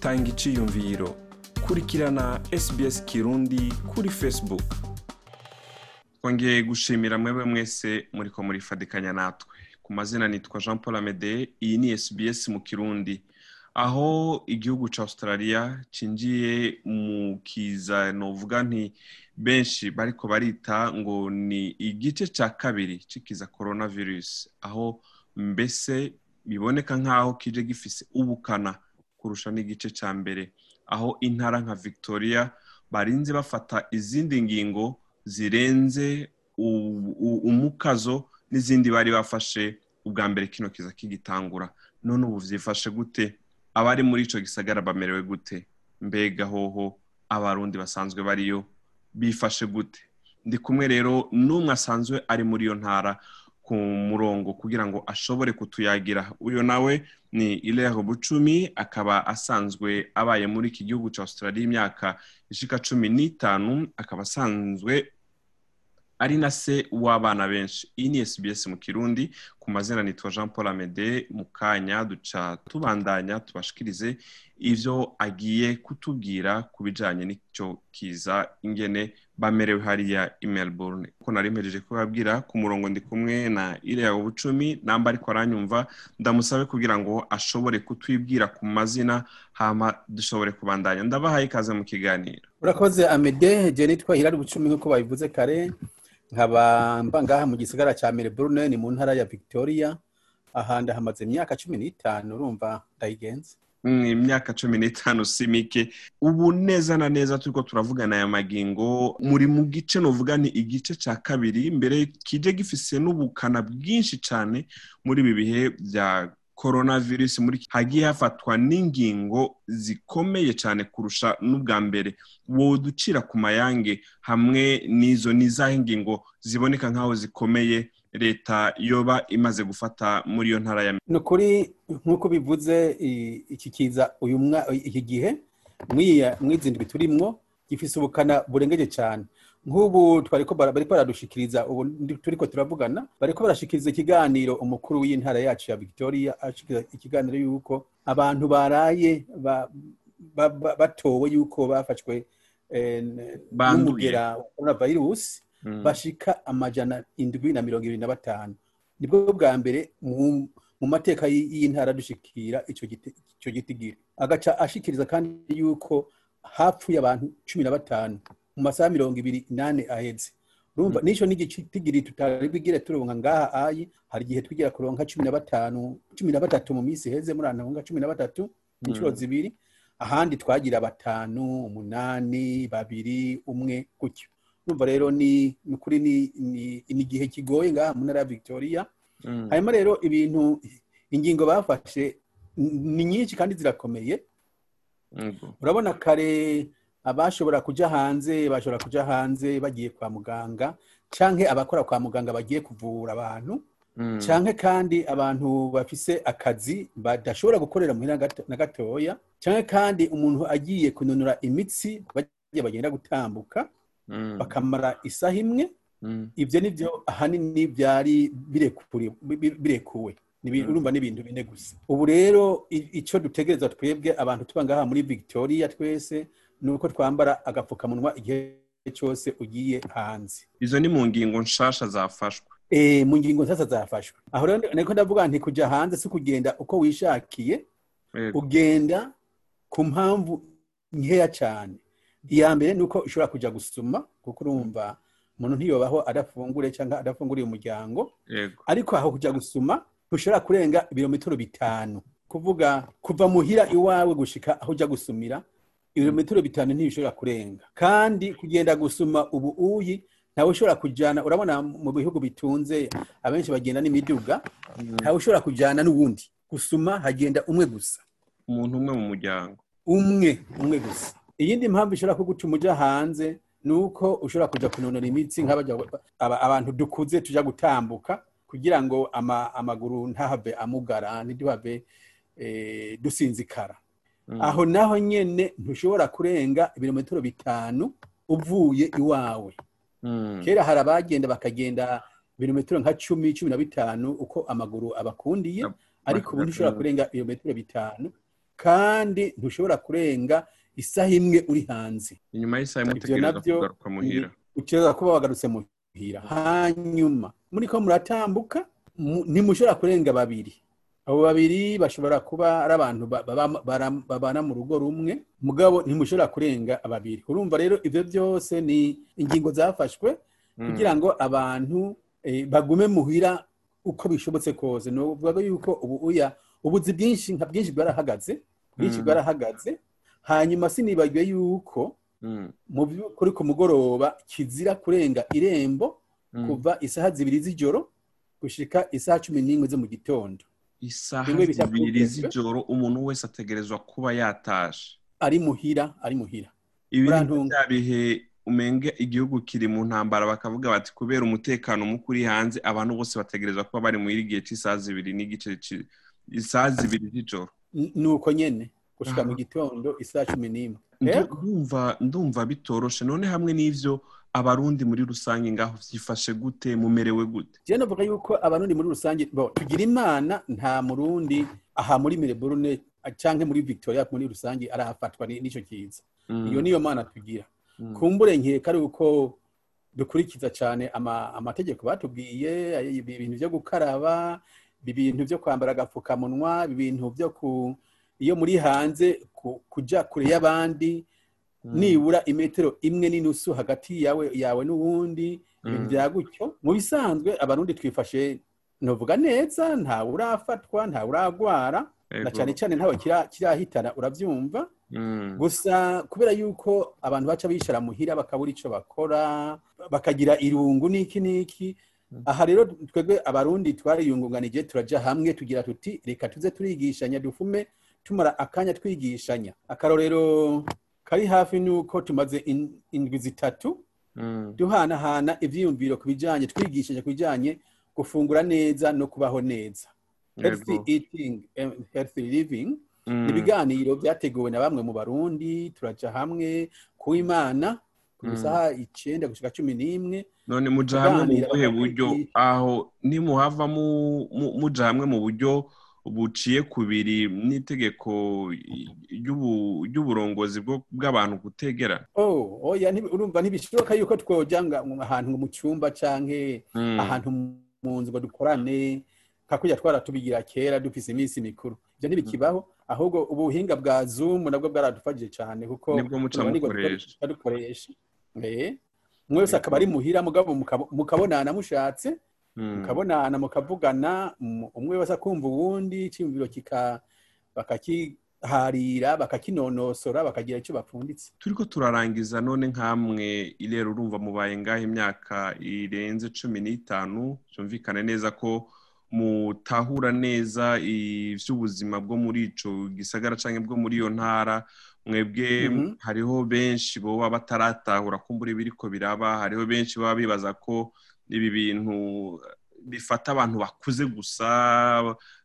tanga iciyumviro kurikirana sbs kirundi kuri facebook. Twongeye gushimira mwebwe mwese muriko murifadikanya natwe. Ku mazina nitwa jean paul amede iyi ni sbs mu kirundi. Aho igihugu ca australia cinjiye mu kiza novuga nti benshi bariko barita ngo ni igice ca kabiri c'ikiza coronavirus. Aho mbese biboneka nk'aho kije gifise ubukana kurusha n'igice ca mbere. Aho intara nka victoria barinze bafata izindi ngingo zirenze umukazo n'izindi bari bafashe ubwa mbere kino kiza kigitangura. None ubu vyifashe gute? Abari muri ico gisagara bamerewe gute? Mbega hoho abarundi basanzwe bariyo bifashe gute? Ndi kumwe rero n'umwe asanzwe ari muri iyo ntara. Ku murongo kugira ngo ashobore kutuyagira. Uyo nawe ni Ilero Bucumi akaba asanzwe abaye muri iki gihugu ca Australia imyaka ishika cumi n'itanu akaba asanzwe ari na se w'abana benshi. Iyi ni SBS mu kirundi. Ku mazina nitwa Jean Paul Amede mu kanya duca tubandanya tubashikirize ivyo agiye kutubwira ku bijanye n'ico kiza ingene bamerewe hariya i Melbourne. Ko nari mpejeje kubabwira ku murongo ndi kumwe na Ilea Bucumi namba ariko aranyumva. Ndamusabe kugira ngo ashobore kutwibwira ku mazina hama dushobore kubandanya. Ndabahaye ikaze mu kiganiro. Urakoze Amede. Nitwa Hilary Bucumi nk'uko babivuze kare nkaba mba ngaha mu gisagara ca Melbourne ni mu ntara ya Victoria. Aha ndahamaze imyaka cumi n'itanu urumva ndayigenze imyaka cumi n'itanu si mike. Ubu neza na neza turiko turavugana aya magingo. Muri mu gice novuga ni igice ca kabiri mbere kije gifise n'ubukana bwinshi cane muri ibi bihe vya coronavirus muri hagiye hafatwa n'ingingo zikomeye cyane kurusha n'ubwa mbere. Woducira ku mayange hamwe n'izo n'izaho ingingo ziboneka nk'aho zikomeye leta yoba imaze gufata muri iyo ntara ya ni ukuri nk'uko bivuze iki kiza uyu iki gihe mwizindwi turimwo gifise ubukana burengeje cyane. Nk'ubu bariko baradushikiriza ubu turiko turavugana bariko barashikiriza ikiganiro umukuru w'intara yacu ya victoria ashikiriza ikiganiro yuko abantu baraye batowe yuko bafashwe n'umugera wa coronavirus bashika amajana indwi na mirongo ibiri na batanu. Nibwo bwa mbere mu mateka y'intara dushikira ico gitigiri. Agaca ashikiriza kandi yuko hapfuye abantu cumi na batanu. Mu masaha mirongo ibiri inane aheze urumva nico n'igitigiri tutari bwigire turonka ngaha ayi hari igihe twigira kuronka cumi na batanu cumi na batatu mu minsi iheze muri anahunga cumi na batatu inshuro zibiri ahandi twagira batanu umunani babiri umwe gutyo. Urumva rero ni ukuri ni igihe kigoye ngaha mu ntara ya victoria. Hanyuma rero ibintu ingingo bafashe ni nyinshi kandi zirakomeye. Urabona kare abashobora kuja hanze bashobora kuja hanze bagiye kwa muganga canke abakora kwa muganga bagiye kuvura abantu canke kandi abantu bafise akazi badashobora gukorera muhira na gatoya canke kandi umuntu agiye kunonora imitsi bagiye bagenda gutambuka bakamara isaha imwe ibyo ni byo ahanini byari birekuwe urumva n'ibintu bine gusa. Ubu rero icyo dutegereza twebwe abantu tuba ngaha muri victoria twese ni uko twambara agapfukamunwa igihe cyose ugiye hanze. Izo ni mu ngingo nshasha zafashwe. Eh mu ngingo nshasha zafashwe. Aho rero niko ndavuga nti kujya hanze si kugenda uko wishakiye ugenda ku mpamvu nkeya cyane. Iya mbere ni uko ushobora kujya gusuma kuko urumva umuntu ntiyobaho adafungure cyangwa adafunguriye umuryango. Ariko aho kujya gusuma ntushobora kurenga ibirometero bitanu. Kuvuga kuva muhira iwawe gushika aho ujya gusumira ibirometero bitanu ntibishobora kurenga. Kandi kugenda gusuma ubu uyi ntawe ushobora kujyana urabona mu bihugu bitunze abenshi bagenda n'imiduga ntawe ushobora kujyana n'uwundi. Gusuma hagenda umwe gusa. Umuntu umwe mu muryango. Umwe umwe gusa. Iyindi mpamvu ishobora kugutuma ujya hanze ni uko ushobora kujya kunonora imitsi abantu dukuze tujya gutambuka kugira ngo amaguru ntahave amugara ntiduhave dusinzikara. Aho naho nyine ntushobora kurenga ibirometero bitanu uvuye iwawe. Kera hari abagenda bakagenda ibirometero nka cumi cumi na bitanu uko amaguru abakundiye ariko ubu ntushobora kurenga ibirometero bitanu kandi ntushobora kurenga isaha imwe uri hanze. Inyuma y'isaha imwe utegereza kugaruka muhira. utegereza kuba wagarutse muhira. Hanyuma muri ko muratambuka mu- ntimushobora kurenga babiri. Abo babiri bashobora kuba ari abantu babana mu rugo rumwe. Mugabo ntimushobora kurenga babiri urumva rero ivyo byose ni ingingo zafashwe kugira ngo abantu eh, bagume muhira uko bishobotse kose. Ni ukuvuga yuko ubu uya ubuzi bwinshi nka bwinshi bwarahagaze bwinshi Mm. bwarahagaze. Hanyuma sinibagiwe yuko Mm, mu by'ukuri ku mugoroba kizira kurenga irembo kuva isaha zibiri z'ijoro gushika isaha cumi n'imwe zo mu gitondo. Isaha zibiri z'ijoro umuntu wese ategerezwa kuba yatashe. Ari muhira ari muhira. Ibi ni bya bihe umenge igihugu kiri mu ntambara bakavuga bati kubera umutekano muke uri hanze abantu bose bategerezwa kuba bari muri igihe cy'isaha zibiri n'igice isaha zibiri z'ijoro. N- nuko nyene gushika Aha. mu gitondo isaha cumi n'imwe. Ndumva ndumva bitoroshe. None hamwe n'ivyo abarundi muri rusange ngaho vyifashe gute mumerewe gute? Jewe navuga yuko abarundi muri rusange tugira imana nta murundi aha muri Melbourne canke muri Victoria muri rusange arahafatwa ni- n'ico kiza. Mm, iyo niyo mana tugira. Mm, kumbure nkeka ari uko dukurikiza cyane ama- amategeko batubwiye ay- ibi bintu byo gukaraba ibi bintu byo kwambara agapfukamunwa ibi bintu byo ku iyo muri hanze ku- kuja kure y'abandi nibura imetero imwe n'inusu hagati yawe yawe n'uwundi ibintu Mm. bya gutyo? Mu bisanzwe abarundi twifashe novuga neza ntawe urafatwa ntawe uragwara na cyane cyane ntawe kira- kirahitana urabyumva? Mm, gusa kubera yuko abantu baca bicara muhira bakabura icyo bakora bakagira irungu n'iki n'iki aha rero twebwe abarundi twariyungunganije turaja hamwe tugira tuti reka tuze turigishanya dufume tumara akanya twigishanya. Akarorero. Kari hafi nuko tumaze in- indwi zitatu mm, duhanahana ivyiyumviro ku bijanye twigishanya ku bijanye gufungura neza no kubaho neza. Healthy eating and healthy living. Mm, ibiganiro byateguwe na bamwe mu barundi turaja hamwe ku imana ku Mm. isaha icenda gushika cumi n'imwe. None muja hamwe mu buhe buryo? Aho nimuhava mu- mu- muja hamwe mu buryo buciye kubiri n'itegeko ry'ubu- ry'uburongozi bw'abantu gutegera. Oh oya urumva ntibishoboka yuko twoja nga- ahantu mu cyumba canke Mm, ahantu mu nzu ngo dukorane kakurya twaratubigira kera dufise iminsi mikuru. Ibyo ntibikibaho ahubwo ubuhinga bwa zoom nabwo bwaradufashije cyane kuko Nibwo muca mukoresha. Eh, umwe wese akaba ari muhira mugabo mukabo- mukabonana mushatse. Mukabonana mukavugana mu- umwe wese akumva uwundi icyiyumviro kika bakakiharira bakakinonosora bakagira icyo bapfunditse. Turiko turarangiza none nk'amwe irero urumva mubaye ngaho imyaka irenze cumi n'itanu byumvikane neza ko mutahura neza ivy'ubuzima bwo muri ico gisagara canke bwo muri iyo ntara. Mwebwe Mhm. hariho benshi boba bataratahura kumbura ibiriko biraba hariho benshi baba bibaza ko ibi bintu bifata abantu bakuze gusa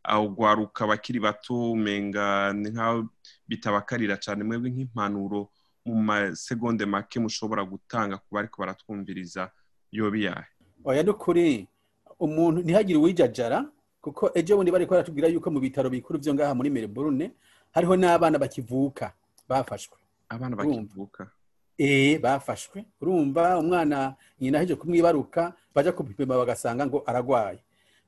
ahugwaruka bakiri bato umenga ni nk'aho bitabakarira cyane mwebwe nk'impanuro mu masegonde make mushobora gutanga ku bariko baratwumviriza yoba iyahe oya n'ukuri umuntu ntihagire uwijajara kuko ejo bundi bari baratubwira yuko mu bitaro bikuru byo ngaha muri Melbourne hariho n'abana bakivuka bafashwe. Abana bakivuka. Eh bafashwe. Urumva umwana nyina aheje kumwibaruka baja kupima bagasanga ngo aragwaye.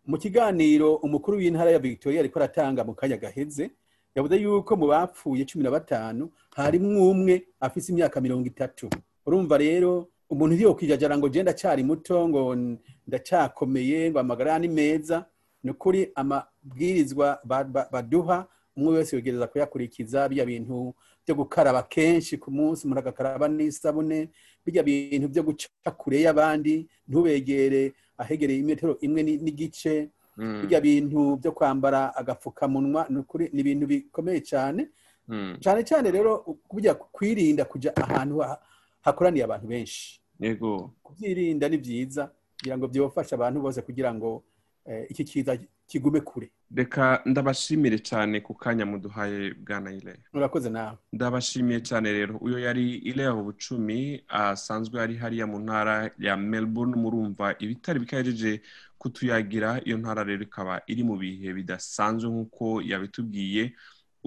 Mu kiganiro umukuru w'intara ya Victoria ariko aratanga mu kanya gaheze yavuze yuko mu bapfuye cumi na batanu harimwo umwe afise imyaka mirongo itatu. Urumva rero umuntu iyo kwijajara ngo je ndacyari muto ngo ndacyakomeye ngo amagara ni meza ni ukuri amabwirizwa ba- ba- baduha umwe wese yogereza kuyakurikiza bya bintu byo gukaraba kenshi ku munsi umuntu agakaraba n'isabune bijya bintu byo guca kure y'abandi ntubegere ahegereye imetero imwe ni- n'igice Mm, bijya bintu byo kwambara agapfukamunwa ni ibintu bikomeye cyane mm, cyane cyane rero kujya kwirinda kujya ahantu ha- hakoraniye abantu benshi. Kubyirinda ni byiza kugira ngo byofashe abantu bose kugira ngo eh, iki kiza kigume kure. Reka ndabashimire cyane ku kanya muduhaye bwana ile murakoze nawe. Ndabashimiye cyane rero. Uyo yari ileho bucumi asanzwe ari hariya mu ntara ya melbourne murumva ibitari bikahejeje kutuyagira. Iyo ntara rero ikaba iri mu bihe bidasanzwe nk'uko yabitubwiye.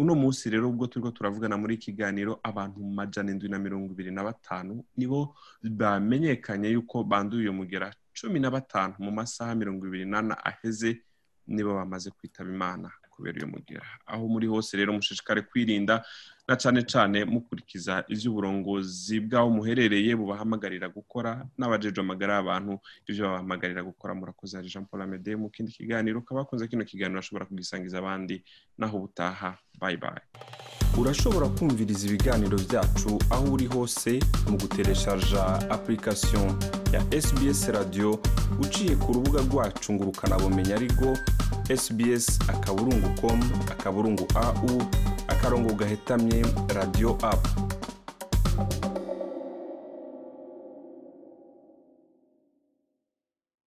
Uno munsi rero ubwo turiko turavugana muri kiganiro abantu mu majana indwi na mirongo ibiri na batanu nibo bamenyekanye yuko banduye uyu mugera cumi na batanu mu masaha mirongo ibiri n'ane aheze nibo bamaze kwitaba imana kubera uyu mugera aho muri hose rero mushishikare kwirinda na cane cane mukurikiza ivy'uburongozi bw'aho muherereye bubahamagarira gukora n'abajejwe amagara y'abantu ivyo babahamagarira gukora. Murakoze hari jean paul amede mu kindi kiganiro ukaba wakoze kino kiganiro ashobora kugisangiza abandi naho ubutaha. Bye bye. Urashobora kumviriza ibiganiro byacu aho uri hose mu gutereshaja application ya sbs radio uciye ku rubuga rwacu ngo ukanabumenya ariko sbs akaburungu com akaburungu au akarongo gahetamye radio app